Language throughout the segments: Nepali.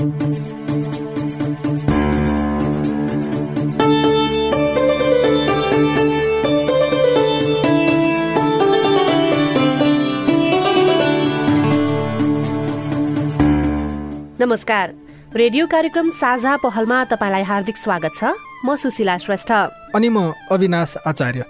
नमस्कार। रेडियो कार्यक्रम साझा पहलमा तपाईँलाई हार्दिक स्वागत छ। म सुशीला श्रेष्ठ। अनि म अविनाश आचार्य।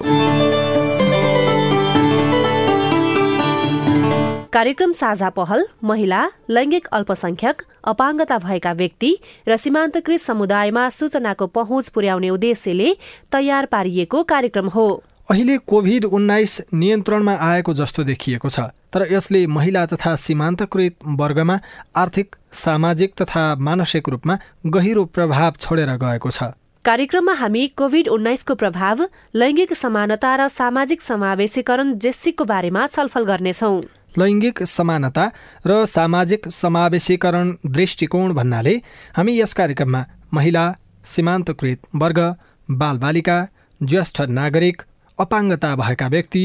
कार्यक्रम साझा पहल महिला लैङ्गिक अल्पसंख्यक अपाङ्गता भएका व्यक्ति र सीमान्तकृत समुदायमा सूचनाको पहुँच पुर्याउने उद्देश्यले तयार पारिएको कार्यक्रम हो। अहिले कोभिड उन्नाइस नियन्त्रणमा आएको जस्तो देखिएको छ तर यसले महिला तथा सीमान्तकृत वर्गमा आर्थिक सामाजिक तथा मानसिक रूपमा गहिरो प्रभाव छोडेर गएको छ। कार्यक्रममा हामी कोभिड उन्नाइसको प्रभाव लैङ्गिक समानता र सामाजिक समावेशीकरण जेस्सीको बारेमा छलफल गर्नेछौ। लैङ्गिक समानता र सामाजिक समावेशीकरण दृष्टिकोण भन्नाले हामी यस कार्यक्रममा महिला सीमान्तकृत वर्ग बालबालिका ज्येष्ठ नागरिक अपाङ्गता भएका व्यक्ति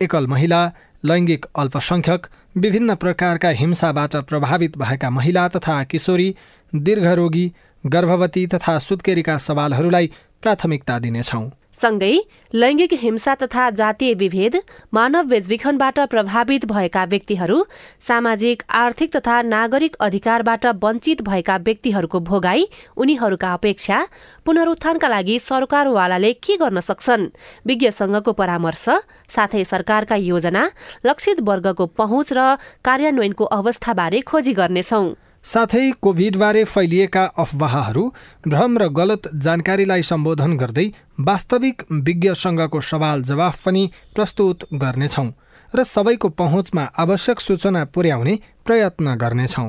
एकल महिला लैङ्गिक अल्पसङ्ख्यक विभिन्न प्रकारका हिंसाबाट प्रभावित भएका महिला तथा किशोरी दीर्घरोगी गर्भवती तथा सुत्केरीका सवालहरूलाई प्राथमिकता दिनेछौँ सँगै लैङ्गिक हिंसा तथा जातीय विभेद मानव बेचबिखनबाट प्रभावित भएका व्यक्तिहरू सामाजिक आर्थिक तथा नागरिक अधिकारबाट वञ्चित भएका व्यक्तिहरूको भोगाई उनीहरूका अपेक्षा पुनरुत्थानका लागि सरकारवालाले के गर्न सक्छन्? विज्ञ संघको परामर्श साथै सरकारका योजना लक्षित वर्गको पहुँच र कार्यान्वयनको अवस्थाबारे खोजी गर्नेछौं। साथै कोभिडबारे फैलिएका अफवाहहरू भ्रम र गलत जानकारीलाई सम्बोधन गर्दै वास्तविक विज्ञसँगको सवाल जवाफ पनि प्रस्तुत गर्नेछौँ र सबैको पहुँचमा आवश्यक सूचना पुर्याउने प्रयत्न गर्नेछौँ।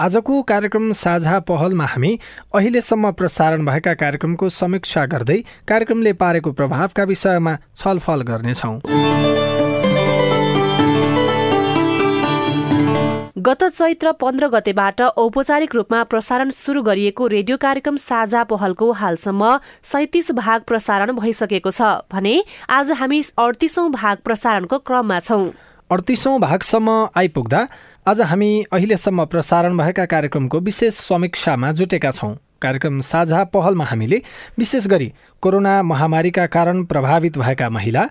आजको कार्यक्रम साझा पहलमा हामी अहिलेसम्म प्रसारण भएका कार्यक्रमको समीक्षा गर्दै कार्यक्रमले पारेको प्रभावका विषयमा छलफल गर्नेछौँ। गत चैत्र पन्ध्र गतेबाट औपचारिक रूपमा प्रसारण सुरु गरिएको रेडियो कार्यक्रम साझा पहलको हालसम्म सैतिस भाग प्रसारण भइसकेको छ भने आज हामी अडतिसौं भाग प्रसारणको क्रममा छौं। अडतिसौं भागसम्म आइपुग्दा आज हामी अहिलेसम्म प्रसारण भएका कार्यक्रमको विशेष समीक्षामा जुटेका छौँ। कार्यक्रम साझा पहलमा हामीले विशेष गरी कोरोना महामारीका कारण प्रभावित भएका महिला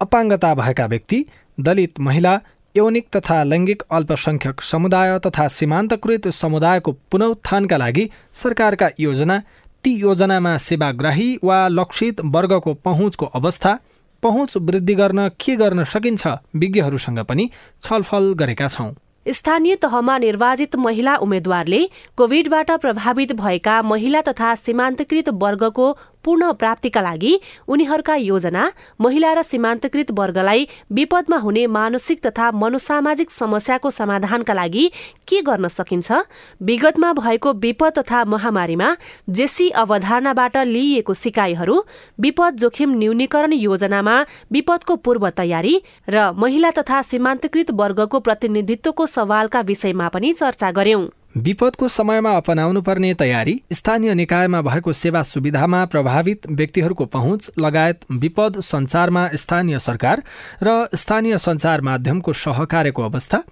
अपाङ्गता भएका व्यक्ति दलित महिला यौनिक तथा लैङ्गिक अल्पसङ्ख्यक समुदाय तथा सीमान्तकृत समुदायको पुनरुत्थानका लागि सरकारका योजना ती योजनामा सेवाग्राही वा लक्षित वर्गको पहुँचको अवस्था पहुँच वृद्धि गर्न के गर्न सकिन्छ विज्ञहरूसँग पनि छलफल गरेका छौँ। स्थानीय तहमा निर्वाचित महिला उम्मेद्वारले कोविडबाट प्रभावित भएका महिला तथा सीमान्तकृत वर्गको पूर्ण प्राप्तिका लागि उनीहरूका योजना महिला र सीमान्तकृत वर्गलाई विपदमा हुने मानसिक तथा मनोसामाजिक समस्याको समाधानका लागि के गर्न सकिन्छ? विगतमा भएको विपद तथा महामारीमा जेसी अवधारणाबाट लिइएको सिकाइहरू विपद जोखिम न्यूनीकरण योजनामा विपदको पूर्व तयारी र महिला तथा सीमान्तकृत वर्गको प्रतिनिधित्वको सवालका विषयमा पनि चर्चा गर्यौं विपदको समयमा अपनाउनु पर्ने तयारी स्थानीय निकायमा भएको सेवा सुविधामा प्रभावित व्यक्तिहरूको पहुँच लगायत विपद सञ्चारमा स्थानीय सरकार र स्थानीय सञ्चार माध्यमको सहकार्यको अवस्था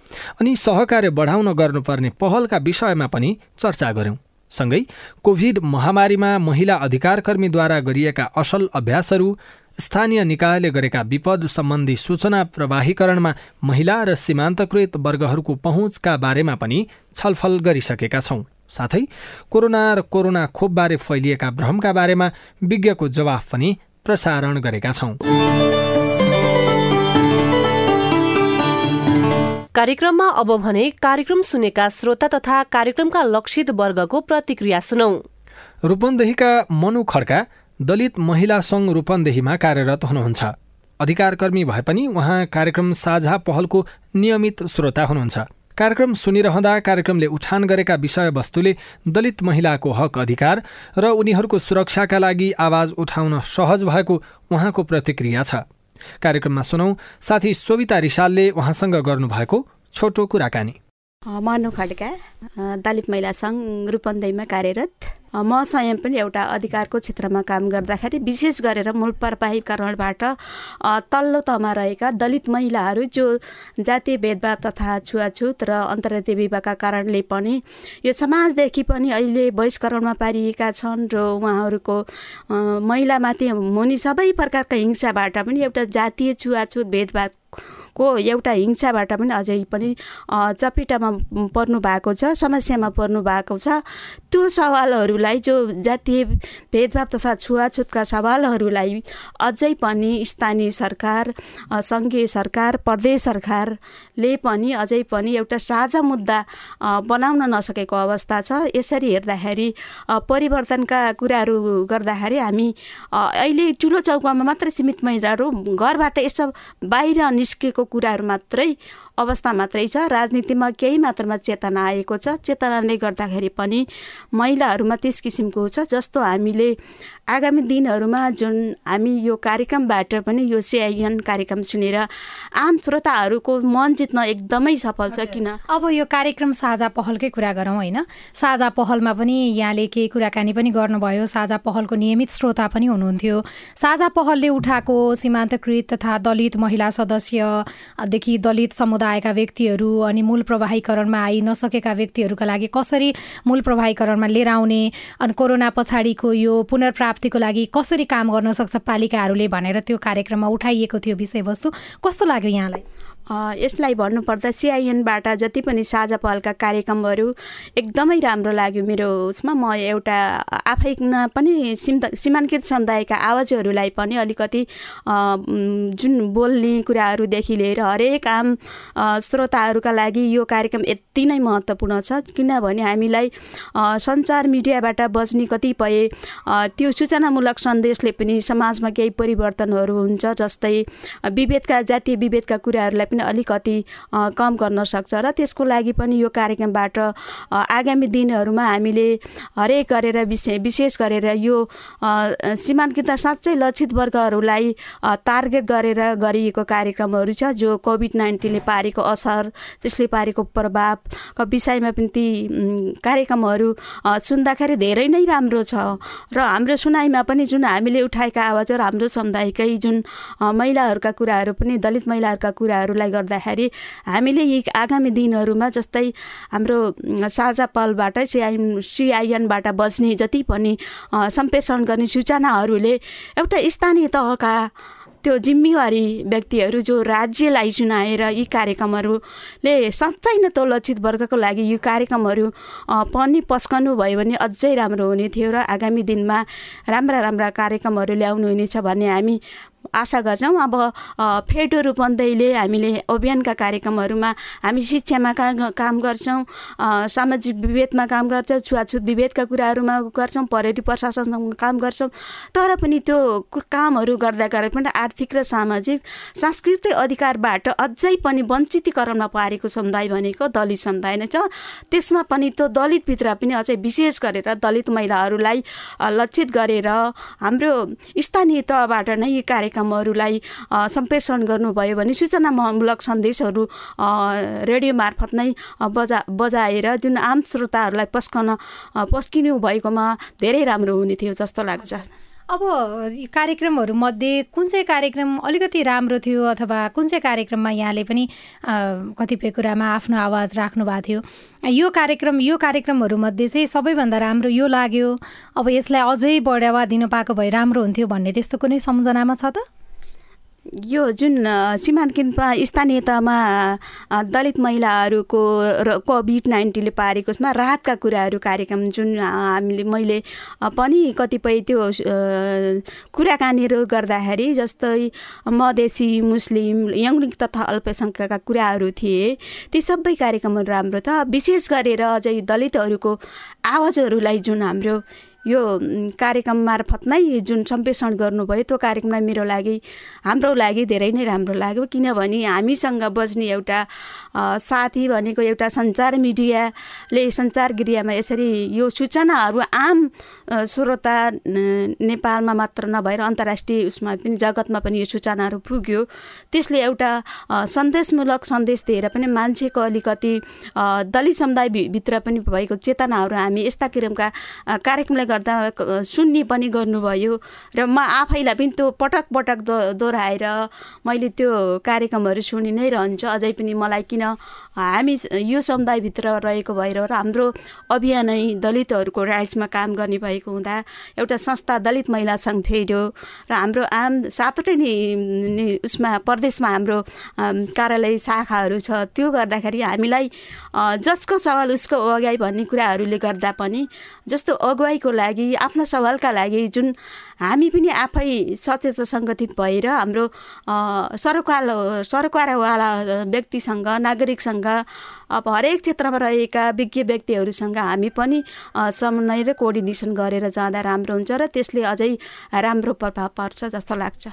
अनि सहकार्य बढाउन गर्नुपर्ने पहलका विषयमा पनि चर्चा गर्यौं सँगै कोभिड महामारीमा महिला अधिकारकर्मीद्वारा गरिएका असल अभ्यासहरू स्थानीय निकायले गरेका विपद सम्बन्धी सूचना प्रवाहीकरणमा महिला र सीमान्तकृत वर्गहरूको पहुँचका बारेमा पनि छलफल गरिसकेका छौँ। साथै कोरोना र कोरोना खोपबारे फैलिएका भ्रमका बारेमा विज्ञको जवाफ पनि प्रसारण गरेका छौँ। कार्यक्रममा अब भने कार्यक्रम सुनेका श्रोता तथा कार्यक्रमका लक्षित वर्गको प्रतिक्रिया सुनौ। रूपन्देहीका मनु खड्का दलित महिला सङ्घ रूपन्देहीमा कार्यरत हुनुहुन्छ। अधिकारकर्मी भए पनि उहाँ कार्यक्रम साझा पहलको नियमित श्रोता हुनुहुन्छ। कार्यक्रम सुनिरहँदा कार्यक्रमले उठान गरेका विषयवस्तुले दलित महिलाको हक अधिकार र उनीहरूको सुरक्षाका लागि आवाज उठाउन सहज भएको उहाँको प्रतिक्रिया छ। कार्यक्रममा सुनौ साथी सोभिता रिसालले उहाँसँग गर्नुभएको छोटो कुराकानी। मनु खड्का। दलित महिला सङ्घ रूपन्देहीमा कार्यरत। म स्वयं पनि एउटा अधिकारको क्षेत्रमा काम गर्दाखेरि विशेष गरेर मूल प्रवाहीकरणबाट तल्लो तहमा रहेका दलित महिलाहरू जो जातीय भेदभाव तथा छुवाछुत र अन्तर्राष्ट्रिय विवाहका कारणले पनि यो समाजदेखि पनि अहिले बहिष्करणमा पारिएका छन् र उहाँहरूको महिलामाथि हुने सबै प्रकारका हिंसाबाट पनि एउटा जातीय छुवाछुत भेदभाव को एउटा हिंसाबाट पनि अझै पनि चपेटामा पर्नु भएको छ समस्यामा पर्नु भएको छ। त्यो सवालहरूलाई जो जातीय भेदभाव तथा छुवाछुतका सवालहरूलाई अझै पनि स्थानीय सरकार सङ्घीय सरकार प्रदेश सरकारले पनि अझै पनि एउटा साझा मुद्दा बनाउन नसकेको अवस्था छ। यसरी हेर्दाखेरि परिवर्तनका कुराहरू गर्दाखेरि हामी अहिले ठुलो चौकामा मात्र सीमित महिलाहरू घरबाट यसो बाहिर निस्केको कुराहरू मात्रै अवस्था मात्रै छ। राजनीतिमा केही मात्रामा चेतना आएको छ। चेतनाले गर्दाखेरि पनि महिलाहरूमा त्यस किसिमको छ जस्तो हामीले आगामी दिनहरूमा जुन हामी यो कार्यक्रमबाट पनि यो सिआइएन कार्यक्रम सुनेर आम श्रोताहरूको मन जित्न एकदमै सफल छ किन? अब यो कार्यक्रम साझा पहलकै कुरा गरौँ होइन। साझा पहलमा पनि यहाँले केही कुराकानी पनि गर्नुभयो। साझा पहलको नियमित श्रोता पनि हुनुहुन्थ्यो। साझा पहलले उठाएको सीमान्तकृत तथा दलित महिला सदस्यदेखि दलित समुदाय समुदायका व्यक्तिहरू अनि मूल प्रवाहीकरणमा आइ नसकेका व्यक्तिहरूका लागि कसरी मूल प्रवाहीकरणमा लिएर आउने अनि कोरोना पछाडिको यो पुनर्प्राप्तिको लागि कसरी काम गर्न सक्छ पालिकाहरूले भनेर त्यो कार्यक्रममा उठाइएको थियो विषयवस्तु। कस्तो लाग्यो यहाँलाई? यसलाई भन्नुपर्दा सिआइएनबाट जति पनि साझा पहलका कार्यक्रमहरू एकदमै राम्रो लाग्यो मेरो उसमा। म एउटा आफै पनि सिम सीमाङ्कित समुदायका आवाजहरूलाई पनि अलिकति जुन बोल्ने कुराहरूदेखि लिएर हरेक आम श्रोताहरूका लागि यो कार्यक्रम यति नै महत्त्वपूर्ण छ। किनभने हामीलाई सञ्चार मिडियाबाट बज्ने कतिपय त्यो सूचनामूलक सन्देशले पनि समाजमा केही परिवर्तनहरू हुन्छ जस्तै विभेदका जातीय विभेदका कुराहरूलाई पनि अलिकति कम गर्न सक्छ र त्यसको लागि पनि यो कार्यक्रमबाट आगामी दिनहरूमा हामीले हरेक गरेर विशेष विशेष गरेर यो सीमाङ्कित साँच्चै लक्षित वर्गहरूलाई टार्गेट गरेर गरिएको कार्यक्रमहरू छ जो कोभिड नाइन्टिनले पारेको असर त्यसले पारेको प्रभावका विषयमा पनि ती कार्यक्रमहरू सुन्दाखेरि धेरै नै राम्रो छ। र हाम्रो सुनाइमा पनि जुन हामीले उठाएका आवाजहरू हाम्रो समुदायकै जुन महिलाहरूका कुराहरू पनि दलित महिलाहरूका कुराहरूलाई कुरालाई गर्दाखेरि हामीले यी आगामी दिनहरूमा जस्तै हाम्रो साझा पलबाट सिआइएन सिआइएनबाट बज्ने जति पनि सम्प्रेषण गर्ने सूचनाहरूले एउटा स्थानीय तहका त्यो जिम्मेवारी व्यक्तिहरू जो राज्यलाई चुनाएर यी कार्यक्रमहरूले साँच्चै नै त्यो लक्षित वर्गको लागि यो कार्यक्रमहरू पनि पस्कनु भयो भने अझै राम्रो हुने थियो र आगामी दिनमा राम्रा राम्रा कार्यक्रमहरू ल्याउनु हुनेछ भन्ने हामी आशा गर्छौँ। अब फेडो रूपन्देहीले हामीले अभियानका कार्यक्रमहरूमा हामी शिक्षामा काम गर्छौँ सामाजिक विभेदमा काम गर्छौँ छुवाछुत विभेदका कुराहरूमा गर्छौँ पर्यटन प्रशासनमा काम गर्छौँ। तर पनि त्यो कामहरू गर्दा गर्दा पनि आर्थिक र सामाजिक सांस्कृतिक अधिकारबाट अझै पनि वञ्चितीकरणमा पारेको समुदाय भनेको दलित समुदाय नै छ। त्यसमा पनि त्यो दलितभित्र पनि अझै विशेष गरेर दलित महिलाहरूलाई लक्षित गरेर हाम्रो स्थानीय तहबाट नै यी कार्यक्रम कार्यक्रमहरूलाई सम्प्रेषण गर्नुभयो भने सूचनामूलक सन्देशहरू रेडियो मार्फत नै बजा बजाएर जुन आम श्रोताहरूलाई पस्कन पस्किनु भएकोमा धेरै राम्रो हुने थियो जस्तो लाग्छ। अब कार्यक्रमहरूमध्ये कुन चाहिँ कार्यक्रम अलिकति राम्रो थियो अथवा कुन चाहिँ कार्यक्रममा यहाँले पनि कतिपय कुरामा आफ्नो आवाज राख्नु भएको थियो? यो कार्यक्रम यो कार्यक्रमहरूमध्ये चाहिँ सबैभन्दा राम्रो यो लाग्यो। अब यसलाई अझै बढावा दिनु पाएको भए राम्रो हुन्थ्यो भन्ने त्यस्तो कुनै सम्झनामा छ त? यो जुन सीमाङ्कनमा स्थानीय तहमा दलित महिलाहरूको र कोभिड नाइन्टिनले पारेको उसमा राहतका कुराहरू कार्यक्रम जुन हामीले मैले पनि कतिपय त्यो कुराकानीहरू गर्दाखेरि जस्तै मधेसी मुस्लिम यङ्लिङ तथा अल्पसङ्ख्यकका कुराहरू थिए ती सबै कार्यक्रमहरू राम्रो छ विशेष गरेर अझै दलितहरूको आवाजहरूलाई जुन हाम्रो यो कार्यक्रम मार्फत नै जुन सम्प्रेषण गर्नुभयो त्यो कार्यक्रमलाई मेरो लागि हाम्रो लागि धेरै नै राम्रो लाग्यो। किनभने हामीसँग बज्ने एउटा साथी भनेको एउटा सञ्चार मिडियाले सञ्चार गिरियामा यसरी यो सूचनाहरू आम श्रोता नेपालमा मात्र नभएर अन्तर्राष्ट्रिय उसमा पनि जगतमा पनि यो सूचनाहरू पुग्यो। त्यसले एउटा सन्देशमूलक सन्देश दिएर पनि मान्छेको अलिकति दलित समुदायभित्र पनि भएको चेतनाहरू हामी यस्ता किसिमका कार्यक्रमले गर्दा सुन्ने पनि गर्नुभयो। र म आफैलाई पनि त्यो पटक पटक दो दोहोऱ्याएर मैले त्यो कार्यक्रमहरू सुनि नै रहन्छु। अझै पनि मलाई किन हामी यो समुदायभित्र रहेको भएर र हाम्रो अभियानै दलितहरूको राइट्समा काम गर्ने भएको हुँदा एउटा संस्था दलित महिला सङ्घ थियो र हाम्रो आम सातवटै नि उसमा प्रदेशमा हाम्रो कार्यालय शाखाहरू छ। त्यो गर्दाखेरि हामीलाई जसको सवाल उसको अगाइ भन्ने कुराहरूले गर्दा पनि जस्तो अगुवाईको लागि आफ्ना सवालका लागि जुन हामी पनि आफै सचेत सङ्गठित भएर हाम्रो सरकार सरकारवाला व्यक्तिसँग नागरिकसँग अब हरेक क्षेत्रमा रहेका विज्ञ व्यक्तिहरूसँग हामी पनि समन्वय र कोअर्डिनेसन गरेर जाँदा राम्रो हुन्छ र त्यसले अझै राम्रो प्रभाव पर्छ जस्तो लाग्छ।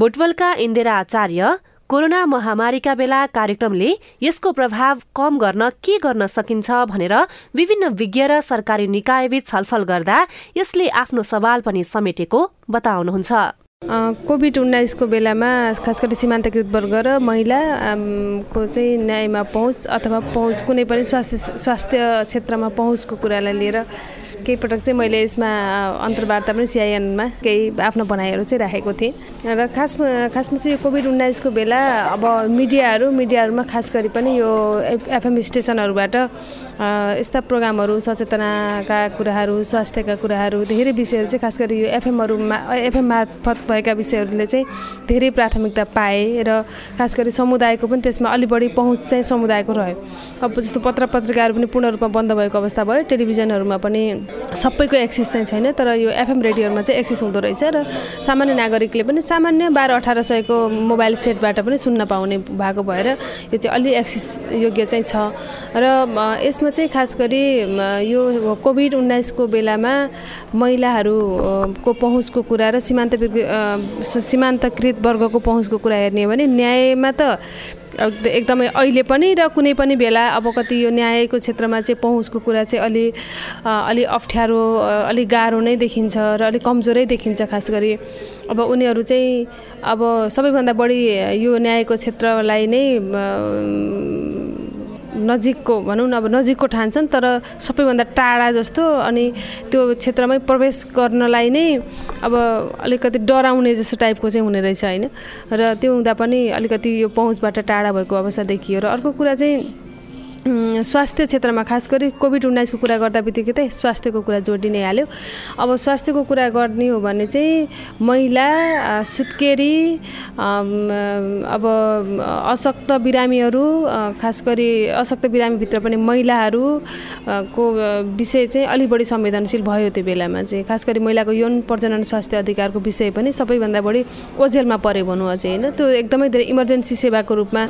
बुटवलका इन्दिरा आचार्य कोरोना महामारीका बेला कार्यक्रमले यसको प्रभाव कम गर्न के गर्न सकिन्छ भनेर विभिन्न विज्ञ र सरकारी निकायबीच छलफल गर्दा यसले आफ्नो सवाल पनि समेटेको बताउनुहुन्छ। कोभिड उन्नाइसको बेलामा खास गरी सीमान्तकृत वर्ग र महिलाको चाहिँ न्यायमा पहुँच अथवा पहुँच कुनै पनि स्वास्थ्य स्वास्थ्य क्षेत्रमा पहुँचको कुरालाई लिएर केही पटक चाहिँ मैले यसमा अन्तर्वार्ता पनि सिआइएनमा केही आफ्नो भनाइहरू चाहिँ राखेको थिएँ। र खासमा खासमा चाहिँ यो कोभिड उन्नाइसको बेला अब मिडियाहरू मिडियाहरूमा खास गरी पनि यो एफएम स्टेसनहरूबाट यस्ता प्रोग्रामहरू सचेतनाका कुराहरू स्वास्थ्यका कुराहरू धेरै विषयहरू चाहिँ खास गरी यो एफएमहरूमा एफएम मार्फत भएका विषयहरूले चाहिँ धेरै प्राथमिकता पाए र खास गरी समुदायको पनि त्यसमा अलि बढी पहुँच चाहिँ समुदायको रह्यो। अब जस्तो पत्र पत्रिकाहरू पनि पूर्ण रूपमा बन्द भएको अवस्था भयो टेलिभिजनहरूमा पनि सबैको एक्सेस चाहिँ छैन तर यो एफएम रेडियोमा चाहिँ एक्सेस हुँदो रहेछ र सामान्य नागरिकले पनि सामान्य बाह्र अठार सयको मोबाइल सेटबाट पनि सुन्न पाउने भएको भएर यो चाहिँ अलि एक्सेस योग्य चाहिँ छ। र यसमा चाहिँ खास गरी यो कोभिड उन्नाइसको बेलामा महिलाहरूको पहुँचको कुरा र सीमान्त सीमान्तकृत वर्गको पहुँचको कुरा हेर्ने हो भने न्यायमा त एकदमै अहिले पनि र कुनै पनि बेला अब कति यो न्यायको क्षेत्रमा चाहिँ पहुँचको कुरा चाहिँ अलि अलि अप्ठ्यारो अलिक गाह्रो नै देखिन्छ र अलिक कमजोरै देखिन्छ खास गरी। अब उनीहरू चाहिँ अब सबैभन्दा बढी यो न्यायको क्षेत्रलाई नै नजिकको भनौँ न अब नजिकको ठान्छन् तर सबैभन्दा टाढा जस्तो अनि त्यो क्षेत्रमै प्रवेश गर्नलाई नै अब अलिकति डराउने जस्तो टाइपको चाहिँ हुने रहेछ होइन? र त्यो हुँदा पनि अलिकति यो पहुँचबाट टाढा भएको अवस्था देखियो र अर्को कुरा चाहिँ स्वास्थ्य क्षेत्रमा खास गरी कोभिड उन्नाइसको कुरा गर्दा बित्तिकै त स्वास्थ्यको कुरा जोडिने हाल्यो। अब स्वास्थ्यको कुरा गर्ने हो भने चाहिँ महिला सुत्केरी अब अशक्त बिरामीहरू खास गरी अशक्त बिरामीभित्र पनि महिलाहरू को विषय चाहिँ अलिक बढी संवेदनशील भयो त्यो बेलामा चाहिँ। खास गरी महिलाको यौन प्रजनन स्वास्थ्य अधिकारको विषय पनि सबैभन्दा बढी ओझेलमा परे भनौँ अझै होइन। त्यो एकदमै धेरै इमर्जेन्सी सेवाको रूपमा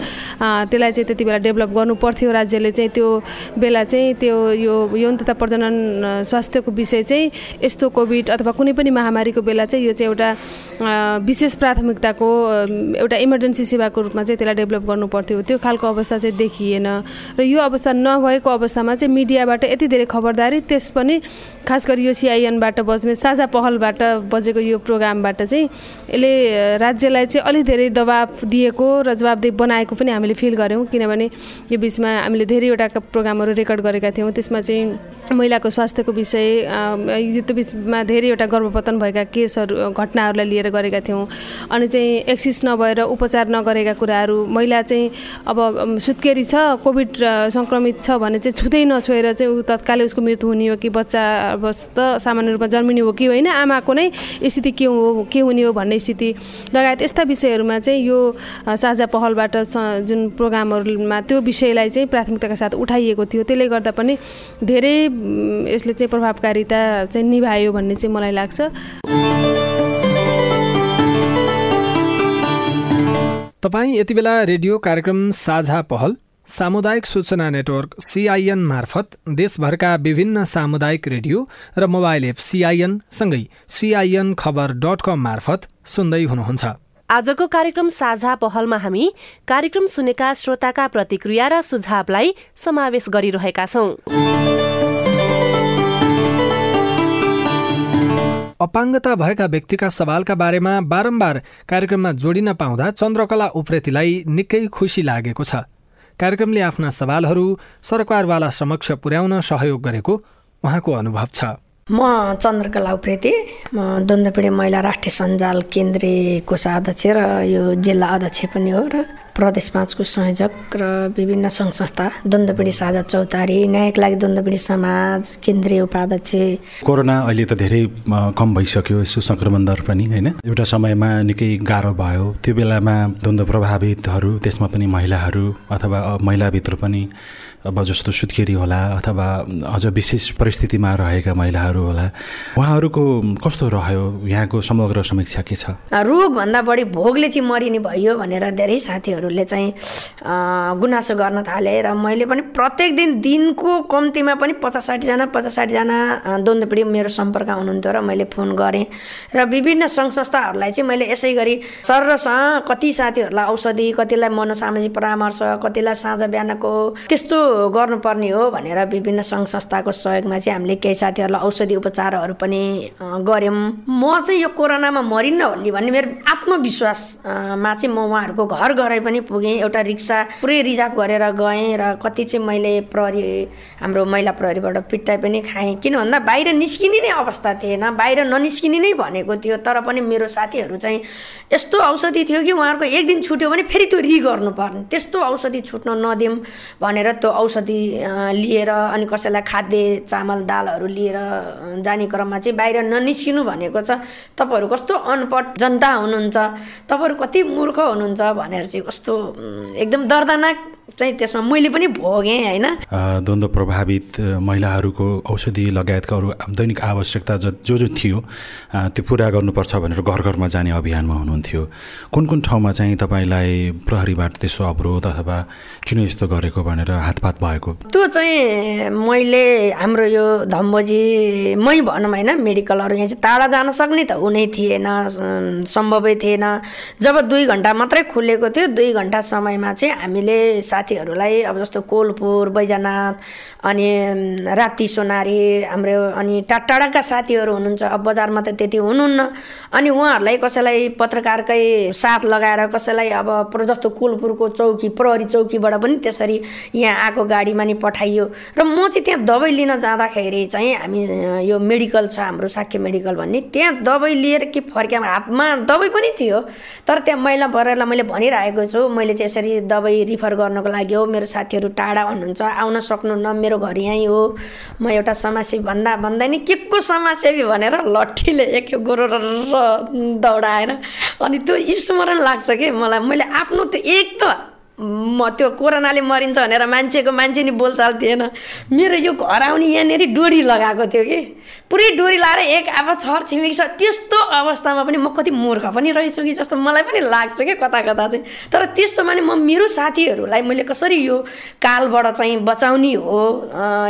त्यसलाई चाहिँ त्यति बेला डेभलप गर्नु पर्थ्यो राज्य राज्यले चाहिँ त्यो बेला चाहिँ त्यो यो यौन तथा प्रजनन स्वास्थ्यको विषय चाहिँ यस्तो कोभिड अथवा कुनै पनि महामारीको बेला चाहिँ यो चाहिँ एउटा विशेष प्राथमिकताको एउटा इमर्जेन्सी सेवाको रूपमा चाहिँ त्यसलाई डेभलप गर्नु पर्थ्यो त्यो खालको अवस्था चाहिँ देखिएन। र यो अवस्था नभएको अवस्थामा चाहिँ मिडियाबाट यति धेरै खबरदारी त्यस पनि खास गरी यो सिआइएनबाट बज्ने साझा पहलबाट बजेको यो प्रोग्रामबाट चाहिँ यसले राज्यलाई चाहिँ अलिक धेरै दबाब दिएको र जवाबदेही बनाएको पनि हामीले फिल गऱ्यौँ किनभने यो बिचमा हामीले धेरैवटा प्रोग्रामहरू रेकर्ड गरेका थियौँ। त्यसमा चाहिँ महिलाको स्वास्थ्यको विषय त्यो बिचमा धेरैवटा गर्भपतन भएका केसहरू घटनाहरूलाई लिएर गरेका थियौँ। अनि चाहिँ एक्सिस नभएर उपचार नगरेका कुराहरू महिला चाहिँ अब सुत्केरी छ कोभिड सङ्क्रमित छ भने चाहिँ छुँदै नछोएर चाहिँ ऊ तत्कालै उसको मृत्यु हुने हो कि बच्चा त सामान्य रूपमा जन्मिने हो कि होइन आमाको नै स्थिति के हो के हुने हो भन्ने स्थिति। लगायत यस्ता विषयहरूमा चाहिँ यो साझा पहलबाट जुन प्रोग्रामहरूमा त्यो विषयलाई चाहिँ प्राथमिक प्राथमिकताका साथ उठाइएको थियो। त्यसले गर्दा पनि धेरै यसले चाहिँ प्रभावकारिता चाहिँ निभायो भन्ने चाहिँ मलाई लाग्छ। तपाईँ यति बेला रेडियो कार्यक्रम साझा पहल सामुदायिक सूचना नेटवर्क सिआइएन मार्फत देशभरका विभिन्न सामुदायिक रेडियो र मोबाइल एप सिआइएन सँगै सिआइएन खबर डट कम मार्फत सुन्दै हुनुहुन्छ। आजको कार्यक्रम साझा पहलमा हामी कार्यक्रम सुनेका श्रोताका प्रतिक्रिया र सुझावलाई समावेश गरिरहेका छौं। अपाङ्गता भएका व्यक्तिका सवालका बारेमा बारम्बार कार्यक्रममा जोडिन पाउँदा चन्द्रकला उप्रेतीलाई निकै खुसी लागेको छ। कार्यक्रमले आफ्ना सवालहरू सरकारवाला समक्ष पुर्याउन सहयोग गरेको उहाँको अनुभव छ। म चन्द्रकला उप्रेती म द्वन्द्वपीडी महिला राष्ट्रिय सञ्जाल केन्द्रीय कोषाध्यक्ष र यो जिल्ला अध्यक्ष पनि हो र प्रदेश पाँचको संयोजक र विभिन्न सङ्घ संस्था द्वन्द्वपीडी साझा चौतारी न्यायको लागि द्वन्द्वपीडी समाज केन्द्रीय उपाध्यक्ष। कोरोना अहिले त धेरै कम भइसक्यो यसो सङ्क्रमण दर पनि होइन? एउटा समयमा निकै गाह्रो भयो। त्यो बेलामा द्वन्द्व प्रभावितहरू त्यसमा पनि महिलाहरू अथवा महिलाभित्र पनि अब जस्तो सुत्केरी होला अथवा अझ विशेष परिस्थितिमा रहेका महिलाहरू होला उहाँहरूको कस्तो रह्यो? यहाँको समग्र समीक्षा के छ? रोगभन्दा बढी भोगले चाहिँ मरिने भयो भनेर धेरै साथीहरूले चाहिँ गुनासो गर्न थाले र मैले पनि प्रत्येक दिन दिनको कम्तीमा पनि पचास साठीजना पचास साठीजना द्वन्द्वपीडी मेरो सम्पर्क हुनुहुन्थ्यो र मैले फोन गरेँ र विभिन्न सङ्घ संस्थाहरूलाई चाहिँ मैले यसै गरी सरसँग कति साथीहरूलाई औषधि कतिलाई मनोसामाजिक परामर्श कतिलाई साँझ बिहानको त्यस्तो गर्नुपर्ने हो भनेर विभिन्न सङ्घ संस्थाको सहयोगमा चाहिँ हामीले केही साथीहरूलाई औषधि उपचारहरू पनि गऱ्यौँ। म चाहिँ यो कोरोनामा मरिन्न होली भन्ने मेरो आत्मविश्वासमा चाहिँ म उहाँहरूको घर घरै पनि पुगेँ एउटा रिक्सा पुरै रिजर्भ गरेर गएँ र कति चाहिँ मैले प्रहरी हाम्रो महिला प्रहरीबाट पिट्टाइ पनि खाएँ। किन भन्दा बाहिर निस्किने नै अवस्था थिएन बाहिर ननिस्किने नै भनेको थियो। तर पनि मेरो साथीहरू चाहिँ यस्तो औषधि थियो कि उहाँहरूको एक दिन छुट्यो भने फेरि त्यो रि गर्नुपर्ने त्यस्तो औषधि छुट्न नदिउँ भनेर त्यो औषधि लिएर अनि कसैलाई खाद्य चामल दालहरू लिएर जाने क्रममा चाहिँ बाहिर ननिस्किनु भनेको छ। तपाईँहरू कस्तो अनपढ जनता हुनुहुन्छ? तपाईँहरू कति मूर्ख हुनुहुन्छ भनेर चाहिँ कस्तो एकदम दर्दनाक चाहिँ त्यसमा मैले पनि भोगेँ होइन? द्वन्द्व प्रभावित महिलाहरूको औषधि लगायतका अरू दैनिक आवश्यकता ज जो जो थियो त्यो पुरा गर्नुपर्छ भनेर घर घरमा जाने अभियानमा हुनुहुन्थ्यो। कुन कुन ठाउँमा चाहिँ तपाईँलाई प्रहरीबाट त्यसो अवरोध अथवा किन यस्तो गरेको भनेर हातपात भएको? त्यो चाहिँ मैले हाम्रो यो धम्बोजी मै भनौँ होइन? मेडिकलहरू यहाँ चाहिँ टाढा जान सक्ने त हुनै थिएन सम्भवै थिएन। जब दुई घन्टा मात्रै खुलेको थियो दुई घन्टा समयमा चाहिँ हामीले साथीहरूलाई अब जस्तो कोलपुर बैजनाथ अनि राति सोनारी हाम्रो अनि टाढा टाढाका साथीहरू हुनुहुन्छ। अब बजारमा त त्यति हुनुहुन्न। अनि उहाँहरूलाई कसैलाई पत्रकारकै साथ लगाएर कसैलाई अब जस्तो कोलपुरको चौकी प्रहरी चौकीबाट पनि त्यसरी यहाँ आएको गाडीमा नि पठाइयो। र म चाहिँ त्यहाँ दबाई लिन जाँदाखेरि चाहिँ हामी यो मेडिकल छ हाम्रो साक्य मेडिकल भन्ने त्यहाँ दबाई लिएर के फर्क्यामा हातमा दबाई पनि थियो। तर त्यहाँ मैला परेर मैले भनिरहेको छु। मैले चाहिँ यसरी दबाई रिफर गर्नको लागि मेरो साथीहरू टाढा हुनुहुन्छ आउन सक्नुहुन्न मेरो घर यहीँ हो। म एउटा समस्या भन्दा भन्दा नि के को समाजसेवी भनेर लट्ठीले एक गोरो दौडाएर अनि त्यो स्मरण लाग्छ कि मलाई मैले आफ्नो त्यो एक त म त्यो कोरोनाले मरिन्छ भनेर मान्छेको मान्छे नि बोलचाल थिएन। मेरो यो घर आउने यहाँनिर डोरी लगाएको थियो कि। पुरै डोरी लाएर एक अब छर छिमेकी छ। त्यस्तो अवस्थामा पनि म कति मूर्ख पनि रहेछु कि जस्तो मलाई पनि लाग्छ कि कता कता चाहिँ। तर त्यस्तोमा नि म मेरो साथीहरूलाई मैले कसरी यो कालबाट चाहिँ बचाउने हो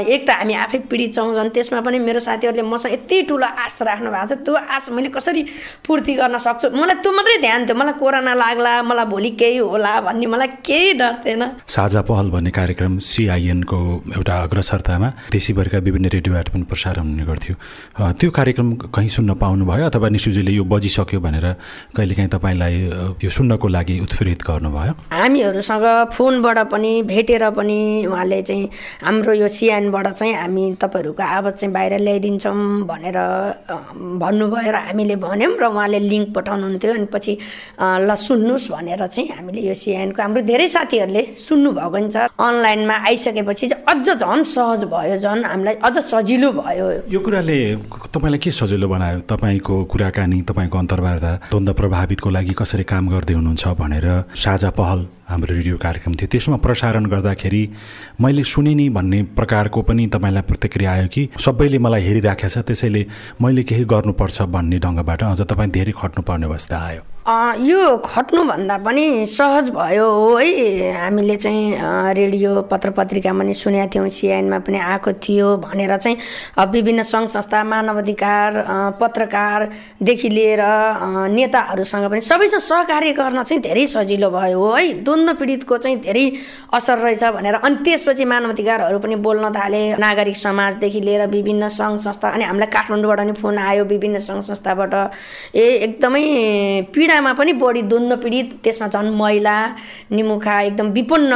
एक त हामी आफै पीडित छौँ झन् त्यसमा पनि मेरो साथीहरूले मसँग यति ठुलो आश राख्नु भएको छ। त्यो आश मैले कसरी पूर्ति गर्न सक्छु? मलाई त्यो मात्रै ध्यान थियो। मलाई कोरोना लाग्ला मलाई भोलि केही होला भन्ने मलाई केही डर थिएन साझा पहल भन्ने कार्यक्रम सिआइएनको एउटा अग्रसरतामा देशीभरिका विभिन्न रेडियोबाट पनि प्रसारण हुने गर्थ्यो। त्यो कार्यक्रम कहीँ सुन्न पाउनुभयो अथवा निशुजीले यो बजिसक्यो भनेर कहिलेकाहीँ तपाईँलाई त्यो सुन्नको लागि उत्प्रेरित गर्नुभयो? हामीहरूसँग फोनबाट पनि भेटेर पनि उहाँले चाहिँ हाम्रो यो सिआइएनबाट चाहिँ हामी तपाईँहरूको आवाज चाहिँ बाहिर ल्याइदिन्छौँ भनेर भन्नुभयो र हामीले भन्यौँ र उहाँले लिङ्क पठाउनुहुन्थ्यो। अनि पछि ल सुन्नुहोस् भनेर चाहिँ हामीले यो सिआइएनको हाम्रो धेरै साथीहरूले सुन्नुभएको नि छ अनलाइनमा आइसकेपछि चाहिँ अझ झन् सहज भयो झन् हामीलाई अझ सजिलो भयो। यो कुराले तपाईँलाई के सजिलो बनायो? तपाईँको कुराकानी तपाईँको अन्तर्वार्ता द्वन्द प्रभावितको लागि कसरी काम गर्दै हुनुहुन्छ भनेर साझा पहल हाम्रो रेडियो कार्यक्रम थियो। त्यसमा प्रसारण गर्दाखेरि मैले सुने नि भन्ने प्रकारको पनि तपाईँलाई प्रतिक्रिया आयो कि सबैले मलाई हेरिराखेको छ त्यसैले मैले केही गर्नुपर्छ भन्ने ढङ्गबाट अझ तपाईँ धेरै खट्नुपर्ने अवस्था आयो। यो खट्नुभन्दा पनि सहज भयो हो है। हामीले चाहिँ रेडियो पत्र पत्रिकामा पनि सुनेका थियौँ सिआइएनमा पनि आएको थियो भनेर चाहिँ विभिन्न सङ्घ संस्था मानव अधिकार पत्रकारदेखि लिएर नेताहरूसँग पनि सबैसँग सहकार्य गर्न चाहिँ धेरै सजिलो भयो हो है। द्वन्द्व पीडितको चाहिँ धेरै असर रहेछ भनेर। अनि त्यसपछि मानव अधिकारहरू पनि बोल्न थाले। नागरिक समाजदेखि लिएर विभिन्न सङ्घ संस्था अनि हामीलाई काठमाडौँबाट पनि फोन आयो विभिन्न सङ्घ संस्थाबाट। ए एकदमै पीडा महिलामा पनि बढी द्वन्द्व पीडित त्यसमा झन् महिला निमुखा एकदम विपन्न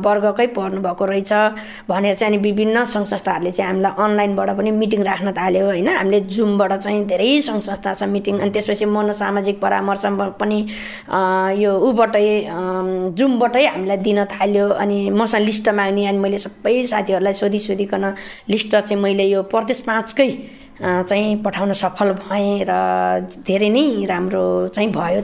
वर्गकै पर्नुभएको रहेछ भनेर चाहिँ अनि विभिन्न सङ्घ संस्थाहरूले चाहिँ हामीलाई अनलाइनबाट पनि मिटिङ राख्न थाल्यो होइन। हामीले जुमबाट चाहिँ धेरै सङ्घ संस्था छ मिटिङ। अनि त्यसपछि मनोसामाजिक परामर्श पनि यो ऊबाटै जुमबाटै हामीलाई दिन थाल्यो अनि मसँग लिस्ट माग्ने अनि मैले सबै साथीहरूलाई सोधी सोधिकन लिस्ट चाहिँ मैले यो प्रदेश पाँचकै चाहिँ पठाउन सफल भएँ र धेरै नै राम्रो चाहिँ भयो।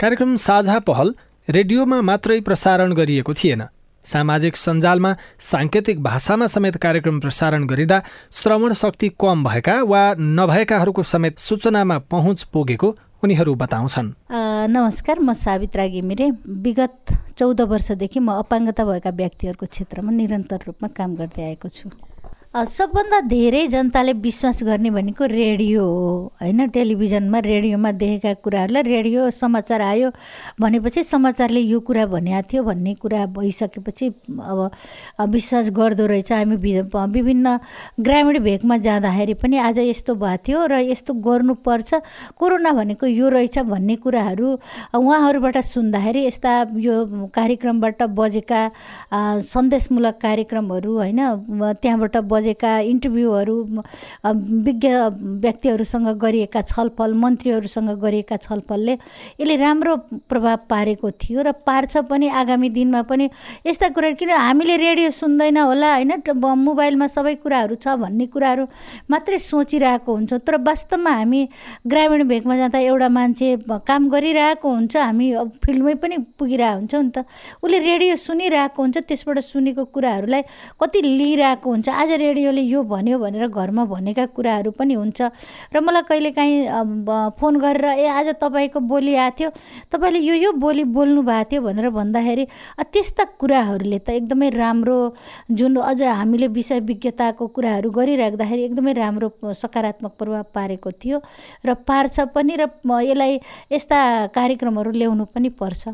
कार्यक्रम साझा पहल रेडियोमा मात्रै प्रसारण गरिएको थिएन। सामाजिक सञ्जालमा साङ्केतिक भाषामा समेत कार्यक्रम प्रसारण गरिँदा श्रवण शक्ति कम भएका वा नभएकाहरूको समेत सूचनामा पहुँच पुगेको उनीहरू बताउँछन्। नमस्कार म सावित्रा घिमिरे। विगत चौध वर्षदेखि म अपाङ्गता भएका व्यक्तिहरूको क्षेत्रमा निरन्तर रूपमा काम गर्दै आएको छु। सबभन्दा धेरै जनताले विश्वास गर्ने भनेको रेडियो हो होइन? टेलिभिजनमा रेडियोमा देखेका कुराहरूलाई रेडियो समाचार आयो भनेपछि समाचारले यो कुरा भनेको थियो भन्ने कुरा भइसकेपछि अब विश्वास गर्दो रहेछ। हामी विभिन्न ग्रामीण भेगमा जाँदाखेरि पनि आज यस्तो भएको थियो र यस्तो गर्नुपर्छ। कोरोना भनेको यो रहेछ भन्ने कुराहरू उहाँहरूबाट सुन्दाखेरि यस्ता यो कार्यक्रमबाट बजेका सन्देशमूलक कार्यक्रमहरू होइन? त्यहाँबाट बजे बजेका इन्टरभ्यूहरू विज्ञ व्यक्तिहरूसँग गरिएका छलफल मन्त्रीहरूसँग गरिएका छलफलले यसले राम्रो प्रभाव पारेको थियो र पार्छ पनि आगामी दिनमा पनि यस्ता कुरा किन हामीले रेडियो सुन्दैन होला होइन? मोबाइलमा सबै कुराहरू छ भन्ने कुराहरू मात्रै सोचिरहेको हुन्छ तर वास्तवमा हामी ग्रामीण भेगमा जाँदा एउटा मान्छे काम गरिरहेको हुन्छ हामी फिल्डमै पनि पुगिरहेको हुन्छौँ नि त। उसले रेडियो सुनिरहेको हुन्छ त्यसबाट सुनेको कुराहरूलाई कति लिइरहेको हुन्छ। आज रेडियो रेडियोले यो भन्यो भनेर घरमा भनेका कुराहरू पनि हुन्छ। र मलाई कहिलेकाहीँ फोन गरेर ए आज तपाईँको बोली आएको थियो। तपाईँले यो यो बोली बोल्नु भएको थियो भनेर भन्दाखेरि त्यस्ता कुराहरूले त एकदमै राम्रो जुन अझ हामीले विषय विज्ञताको कुराहरू गरिराख्दाखेरि एकदमै राम्रो सकारात्मक प्रभाव पारेको थियो र पार्छ पनि र यसलाई यस्ता कार्यक्रमहरू ल्याउनु पनि पर्छ।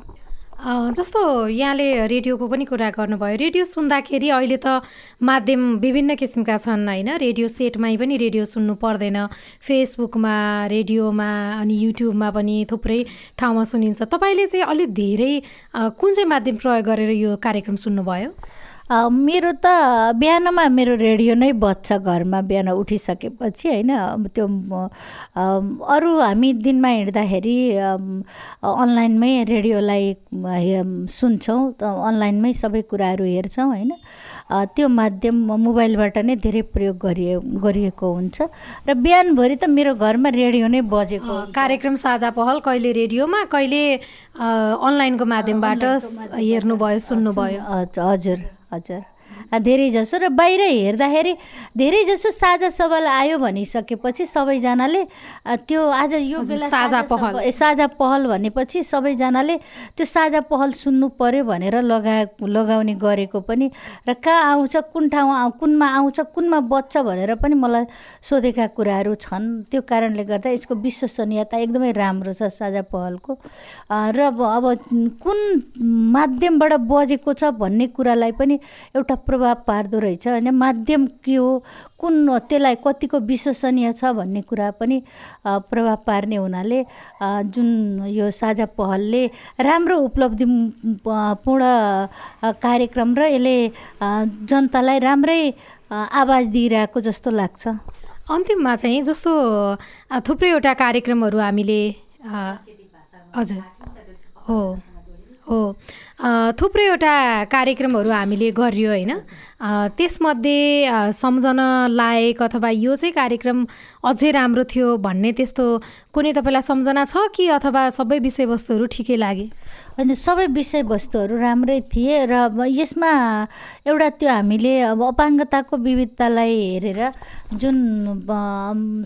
जस्तो यहाँले रेडियोको पनि कुरा गर्नुभयो। रेडियो सुन्दाखेरि अहिले त माध्यम विभिन्न किसिमका छन् होइन? रेडियो सेटमै पनि रेडियो सुन्नु पर्दैन। फेसबुकमा रेडियोमा अनि युट्युबमा पनि थुप्रै ठाउँमा सुनिन्छ। तपाईँले चाहिँ अलिक धेरै कुन चाहिँ माध्यम प्रयोग गरेर यो कार्यक्रम सुन्नुभयो? मेरो त बिहानमा मेरो रेडियो नै बज्छ घरमा बिहान उठिसकेपछि होइन? त्यो अरू हामी दिनमा हिँड्दाखेरि अनलाइनमै रेडियोलाई सुन्छौँ अनलाइनमै सबै कुराहरू हेर्छौँ होइन? त्यो माध्यम मोबाइलबाट नै धेरै प्रयोग गरिए गरिएको हुन्छ। र बिहानभरि त मेरो घरमा रेडियो नै बजेको कार्यक्रम साझा पहल कहिले रेडियोमा कहिले अनलाइनको माध्यमबाट हेर्नुभयो सुन्नुभयो। हजुर हजुर। धेरैजसो र बाहिर हेर्दाखेरि धेरैजसो साझा सवाल आयो भनिसकेपछि सबैजनाले त्यो आज यो बेला साझा पहल। साझा पहल भनेपछि सबैजनाले त्यो साझा पहल सुन्नु पर्यो भनेर लगा लगाउने गरेको पनि र कहाँ आउँछ कुन ठाउँ आउ कुनमा आउँछ कुनमा बच्छ भनेर पनि मलाई सोधेका कुराहरू छन्। त्यो कारणले गर्दा यसको विश्वसनीयता एकदमै राम्रो छ साझा पहलको। र अब कुन माध्यमबाट बजेको छ भन्ने कुरालाई पनि एउटा प्रभाव पार्दो रहेछ होइन? माध्यम के हो? कुन त्यसलाई कतिको विश्वसनीय छ भन्ने कुरा पनि प्रभाव पार्ने हुनाले जुन यो साझा पहलले राम्रो उपलब्धि पूर्ण कार्यक्रम र यसले जनतालाई राम्रै आवाज दिइरहेको जस्तो लाग्छ। अन्तिममा चाहिँ जस्तो थुप्रैवटा कार्यक्रमहरू हामीले हजुर। हो हो। थुप्रैवटा कार्यक्रमहरू हामीले गरियो होइन? त्यसमध्ये सम्झन लायक अथवा यो चाहिँ कार्यक्रम अझै राम्रो थियो भन्ने त्यस्तो कुनै तपाईँलाई सम्झना छ कि अथवा सबै विषयवस्तुहरू ठिकै लागे? अनि सबै विषयवस्तुहरू राम्रै थिए र यसमा एउटा त्यो हामीले अब अपाङ्गताको विविधतालाई हेरेर जुन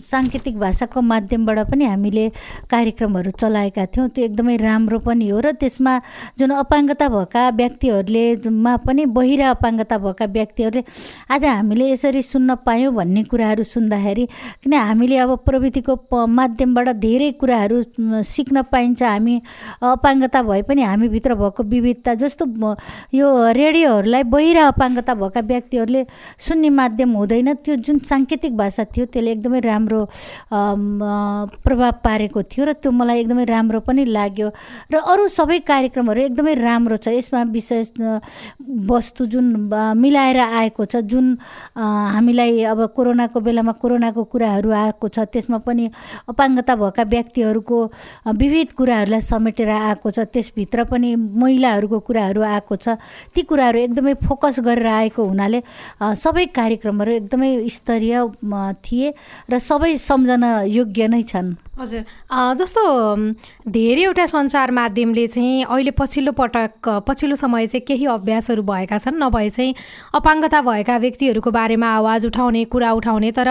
साङ्केतिक भाषाको माध्यमबाट पनि हामीले कार्यक्रमहरू चलाएका थियौँ त्यो एकदमै राम्रो पनि हो र त्यसमा जुन अपाङ्गता भएका व्यक्तिहरूले मा पनि बहिरा अपाङ्गता भएका व्यक्तिहरूले आज हामीले यसरी सुन्न पायौँ भन्ने कुराहरू सुन्दाखेरि किन हामीले अब प्रविधिको माध्यमबाट धेरै कुराहरू सिक्न पाइन्छ हामी अपाङ्गता भए पनि हामीभित्र भएको विविधता जस्तो यो रेडियोहरूलाई बहिरा अपाङ्गता भएका व्यक्तिहरूले सुन्ने माध्यम हुँदैन। त्यो जुन साङ्केतिक भाषा थियो त्यसले एकदमै राम्रो प्रभाव पारेको थियो र त्यो मलाई एकदमै राम्रो पनि लाग्यो। र अरू सबै कार्यक्रमहरू एकदमै राम्रो छ। यसमा विशेष वस्तु जुन मिलाएर आएको छ जुन हामीलाई अब कोरोनाको बेलामा कोरोनाको कुराहरू आएको छ त्यसमा पनि अपाङ्गता भएका व्यक्तिहरूको विविध कुराहरूलाई समेटेर आएको छ। त्यसभित्र पनि महिलाहरूको कुराहरू आएको छ। ती कुराहरू एकदमै फोकस गरेर आएको हुनाले सबै कार्यक्रमहरू एकदमै स्तरीय थिए र सबै सम्झन योग्य नै छन्। हजुर। जस्तो धेरैवटा सञ्चार माध्यमले चाहिँ अहिले पछिल्लो पटक पछिल्लो समय चाहिँ केही अभ्यासहरू भएका छन् नभए चाहिँ अपाङ्गता भएका व्यक्तिहरूको बारेमा आवाज उठाउने कुरा उठाउने तर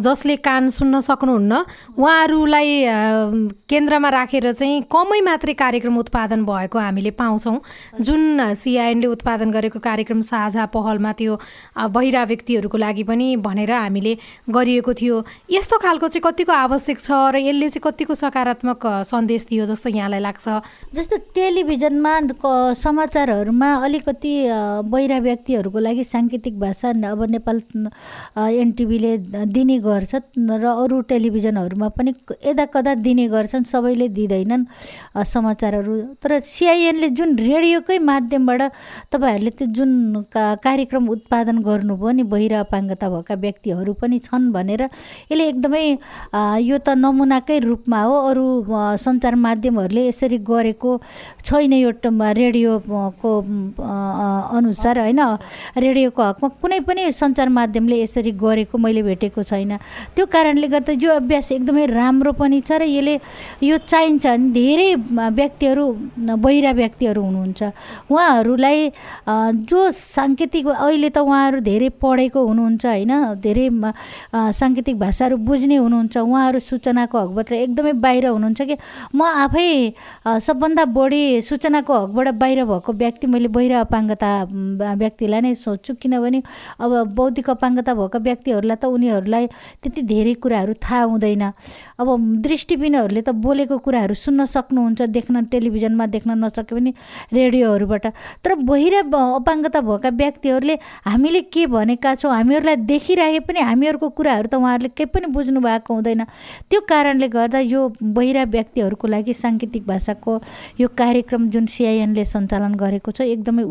जसले कान सुन्न सक्नुहुन्न उहाँहरूलाई केन्द्रमा राखेर चाहिँ कमै मात्रै कार्यक्रम उत्पादन भएको हामीले पाउँछौँ। जुन सिआइएनले उत्पादन गरेको कार्यक्रम साझा पहलमा त्यो बहिरा व्यक्तिहरूको लागि पनि भनेर हामीले गरिएको थियो। यस्तो खालको चाहिँ कतिको आवश्यक छ र यसले चाहिँ कतिको सकारात्मक सन्देश दियो जस्तो यहाँलाई लाग्छ? जस्तो टेलिभिजनमा समाचारहरूमा अलिकति बहिरा व्यक्तिहरूको लागि साङ्केतिक भाषा अब नेपाल एनटिभीले दिने गर्छ र अरू टेलिभिजनहरूमा पनि यदा कदा दिने गर्छन् सबैले दिँदैनन् समाचारहरू। तर सिआइएनले जुन रेडियोकै माध्यमबाट तपाईँहरूले त्यो जुन का कार्यक्रम उत्पादन गर्नुभयो नि बहिरा अपाङ्गता भएका व्यक्तिहरू पनि छन् भनेर यसले एकदमै यो त नमुनाकै रूपमा हो अरू सञ्चार माध्यमहरूले यसरी गरेको छैन यो रेडियोको अनुसार होइन? रेडियोको हकमा कुनै पनि सञ्चार माध्यमले यसरी गरेको मैले भेटेको छैन। त्यो कारणले गर्दा यो अभ्यास एकदमै राम्रो पनि छ र यसले यो चाहिन्छ भने धेरै व्यक्तिहरू बहिरा व्यक्तिहरू हुनुहुन्छ। उहाँहरूलाई जो साङ्केतिक अहिले त उहाँहरू धेरै पढेको हुनुहुन्छ होइन? धेरै साङ्केतिक भाषाहरू बुझ्ने हुनुहुन्छ। उहाँहरू सूचनाको हकबाट एकदमै बाहिर हुनुहुन्छ कि? म आफै सबभन्दा बढी सूचनाको हकबाट बाहिर भएको व्यक्ति मैले बहिर अपाङ्गता व्यक्तिलाई नै सोध्छु किनभने अब बौद्धिक अपाङ्गता भएको व्यक्तिहरूलाई त उनीहरूलाई त्यति धेरै कुराहरू थाहा हुँदैन। अब दृष्टिबिनहरूले त बोलेको कुराहरू सुन्न सक्नुहुन्छ देख्न टेलिभिजनमा देख्न नसके पनि रेडियोहरूबाट। तर बहिर अपाङ्गता भएका व्यक्तिहरूले हामीले के भनेका छौँ हामीहरूलाई देखिरहे पनि हामीहरूको कुराहरू त उहाँहरूले केही पनि बुझ्नु भएको हुँदैन। त्यो कारणले गर्दा यो बहिरा व्यक्तिहरूको लागि साङ्केतिक भाषाको यो कार्यक्रम जुन सिआइएनले सञ्चालन गरेको छ एकदमै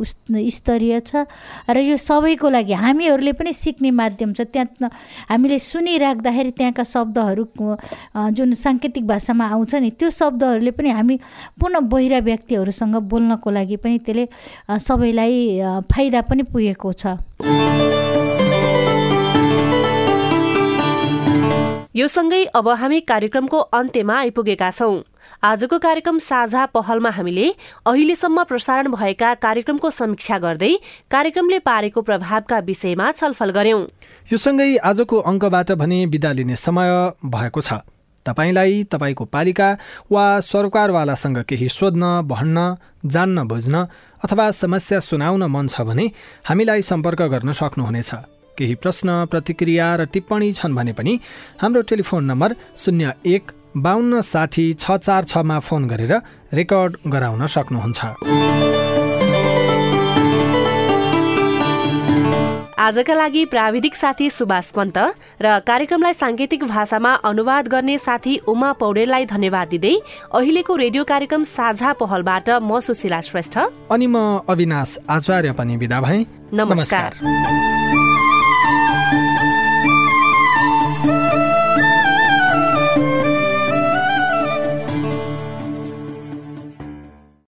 स्तरीय छ। र यो सबैको लागि हामीहरूले पनि सिक्ने माध्यम छ। त्यहाँ हामीले सुनिराख्दाखेरि त्यहाँका शब्दहरू जुन साङ्केतिक भाषामा आउँछ नि त्यो शब्दहरूले पनि हामी पुनः बहिरा व्यक्तिहरूसँग बोल्नको लागि पनि त्यसले सबैलाई फाइदा पनि पुगेको छ। यो सँगै अब हामी कार्यक्रमको अन्त्यमा आइपुगेका छौं। आजको कार्यक्रम साझा पहलमा हामीले अहिलेसम्म प्रसारण भएका कार्यक्रमको समीक्षा गर्दै कार्यक्रमले पारेको प्रभावका विषयमा छलफल गर्यौं। यो सँगै आजको अङ्कबाट भने विदा लिने समय भएको छ। तपाईँलाई तपाईँको पालिका वा सरकारवालासँग केही सोध्न भन्न जान्न बुझ्न अथवा समस्या सुनाउन मन छ भने हामीलाई सम्पर्क गर्न सक्नुहुनेछ। केही प्रश्न प्रतिक्रिया र टिप्पणी छन् भने पनि हाम्रो टेलिफोन नम्बर शून्य एक बाहन्न साठी छ चार छमा फोन गरेर रेकर्ड गराउन सक्नुहुन्छ। आजका लागि प्राविधिक साथी सुभाष पन्त र कार्यक्रमलाई साङ्केतिक भाषामा अनुवाद गर्ने साथी उमा पौडेललाई धन्यवाद दिँदै अहिलेको रेडियो कार्यक्रम साझा पहलबाट म सुशीला श्रेष्ठ। अनि म अविनाश आचार्य पनि विदा भए। नमस्कार, नमस्कार।